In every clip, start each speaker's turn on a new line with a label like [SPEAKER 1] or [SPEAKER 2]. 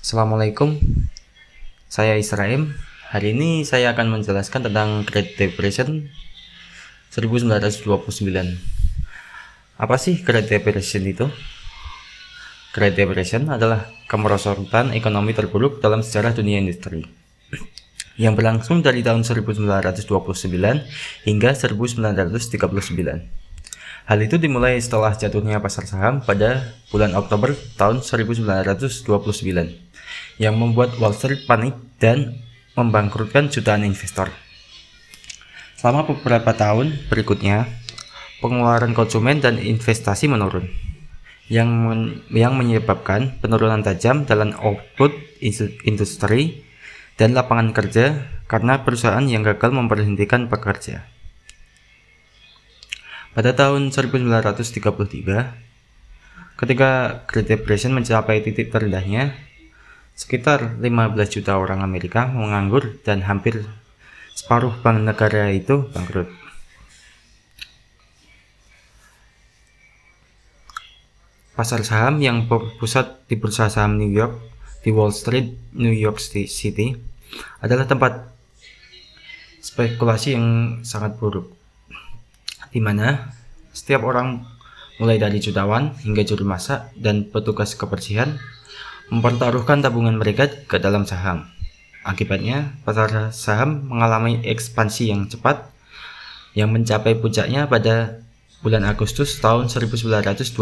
[SPEAKER 1] Assalamualaikum, saya Israel. Hari ini saya akan menjelaskan tentang Great Depression 1929. Apa sih Great Depression itu? Great Depression adalah kemerosotan ekonomi terburuk dalam sejarah dunia industri yang berlangsung dari tahun 1929 hingga 1939. Hal itu dimulai setelah jatuhnya pasar saham pada bulan Oktober tahun 1929 yang membuat Wall Street panik dan membangkrutkan jutaan investor. Selama beberapa tahun berikutnya, pengeluaran konsumen dan investasi menurun yang men yang menyebabkan penurunan tajam dalam output industri dan lapangan kerja karena perusahaan yang gagal memberhentikan pekerja. Pada tahun 1933, ketika Great Depression mencapai titik terendahnya, sekitar 15 juta orang Amerika menganggur dan hampir separuh bank negara itu bangkrut. Pasar saham yang berpusat di bursa saham New York di Wall Street, New York City adalah tempat spekulasi yang sangat buruk di mana setiap orang mulai dari jutawan hingga juru masak dan petugas kebersihan mempertaruhkan tabungan mereka ke dalam saham. Akibatnya, pasar saham mengalami ekspansi yang cepat yang mencapai puncaknya pada bulan Agustus tahun 1929.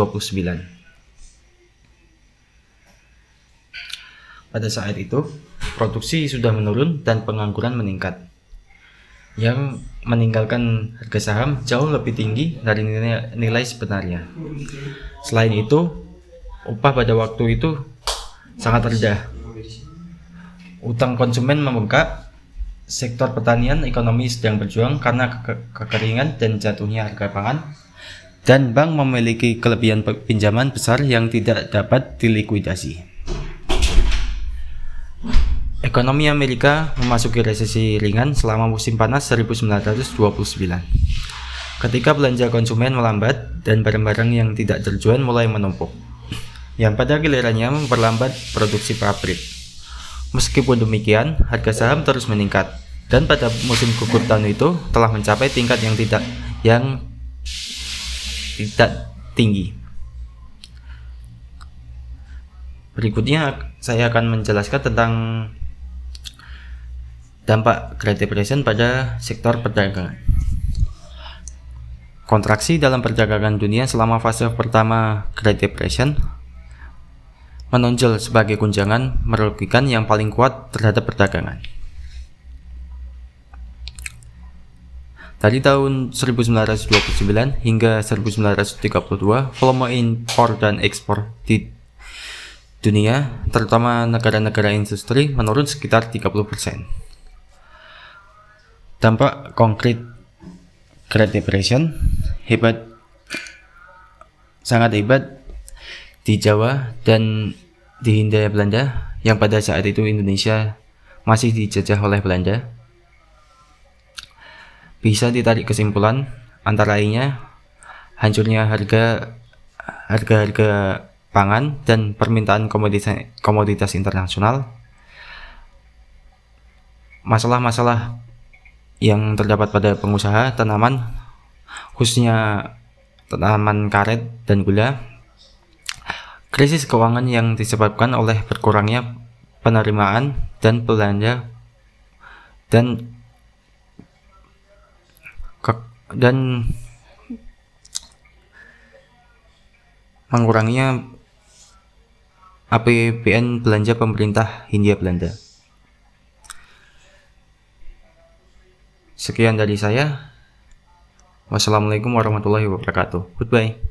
[SPEAKER 1] Pada saat itu, produksi sudah menurun dan pengangguran meningkat yang meninggalkan harga saham jauh lebih tinggi dari nilai, nilai sebenarnya. Selain itu, upah pada waktu itu sangat rendah. Utang konsumen membengkak, sektor pertanian ekonomi sedang berjuang karena ke kekeringan dan jatuhnya harga pangan, dan bank memiliki kelebihan pinjaman besar yang tidak dapat dilikuidasi. Ekonomi Amerika memasuki resesi ringan selama musim panas 1929. Ketika belanja konsumen melambat dan barang-barang yang tidak terjual mulai menumpuk, yang pada gilirannya memperlambat produksi pabrik. Meskipun demikian, harga saham terus meningkat dan pada musim gugur tahun itu telah mencapai tingkat yang tidak yang tidak tinggi. Berikutnya saya akan menjelaskan tentang Dampak Great Depression pada sektor perdagangan. Kontraksi dalam perdagangan dunia selama fase pertama Great Depression menonjol sebagai guncangan merugikan yang paling kuat terhadap perdagangan. Dari tahun 1929 hingga 1932, volume impor dan ekspor di dunia, terutama negara-negara industri, menurun sekitar 30%. Dampak konkret Great Depression hebat sangat hebat di Jawa dan di Hindia Belanda yang pada saat itu Indonesia masih dijajah oleh Belanda. Bisa ditarik kesimpulan antara lainnya hancurnya harga harga-harga pangan dan permintaan komoditas komoditas internasional. Masalah-masalah yang terdapat pada pengusaha tanaman khususnya tanaman karet dan gula krisis keuangan yang disebabkan oleh berkurangnya penerimaan dan belanja dan dan menguranginya APBN belanja pemerintah Hindia Belanda. Sekian dari saya. Wassalamualaikum warahmatullahi wabarakatuh. Goodbye.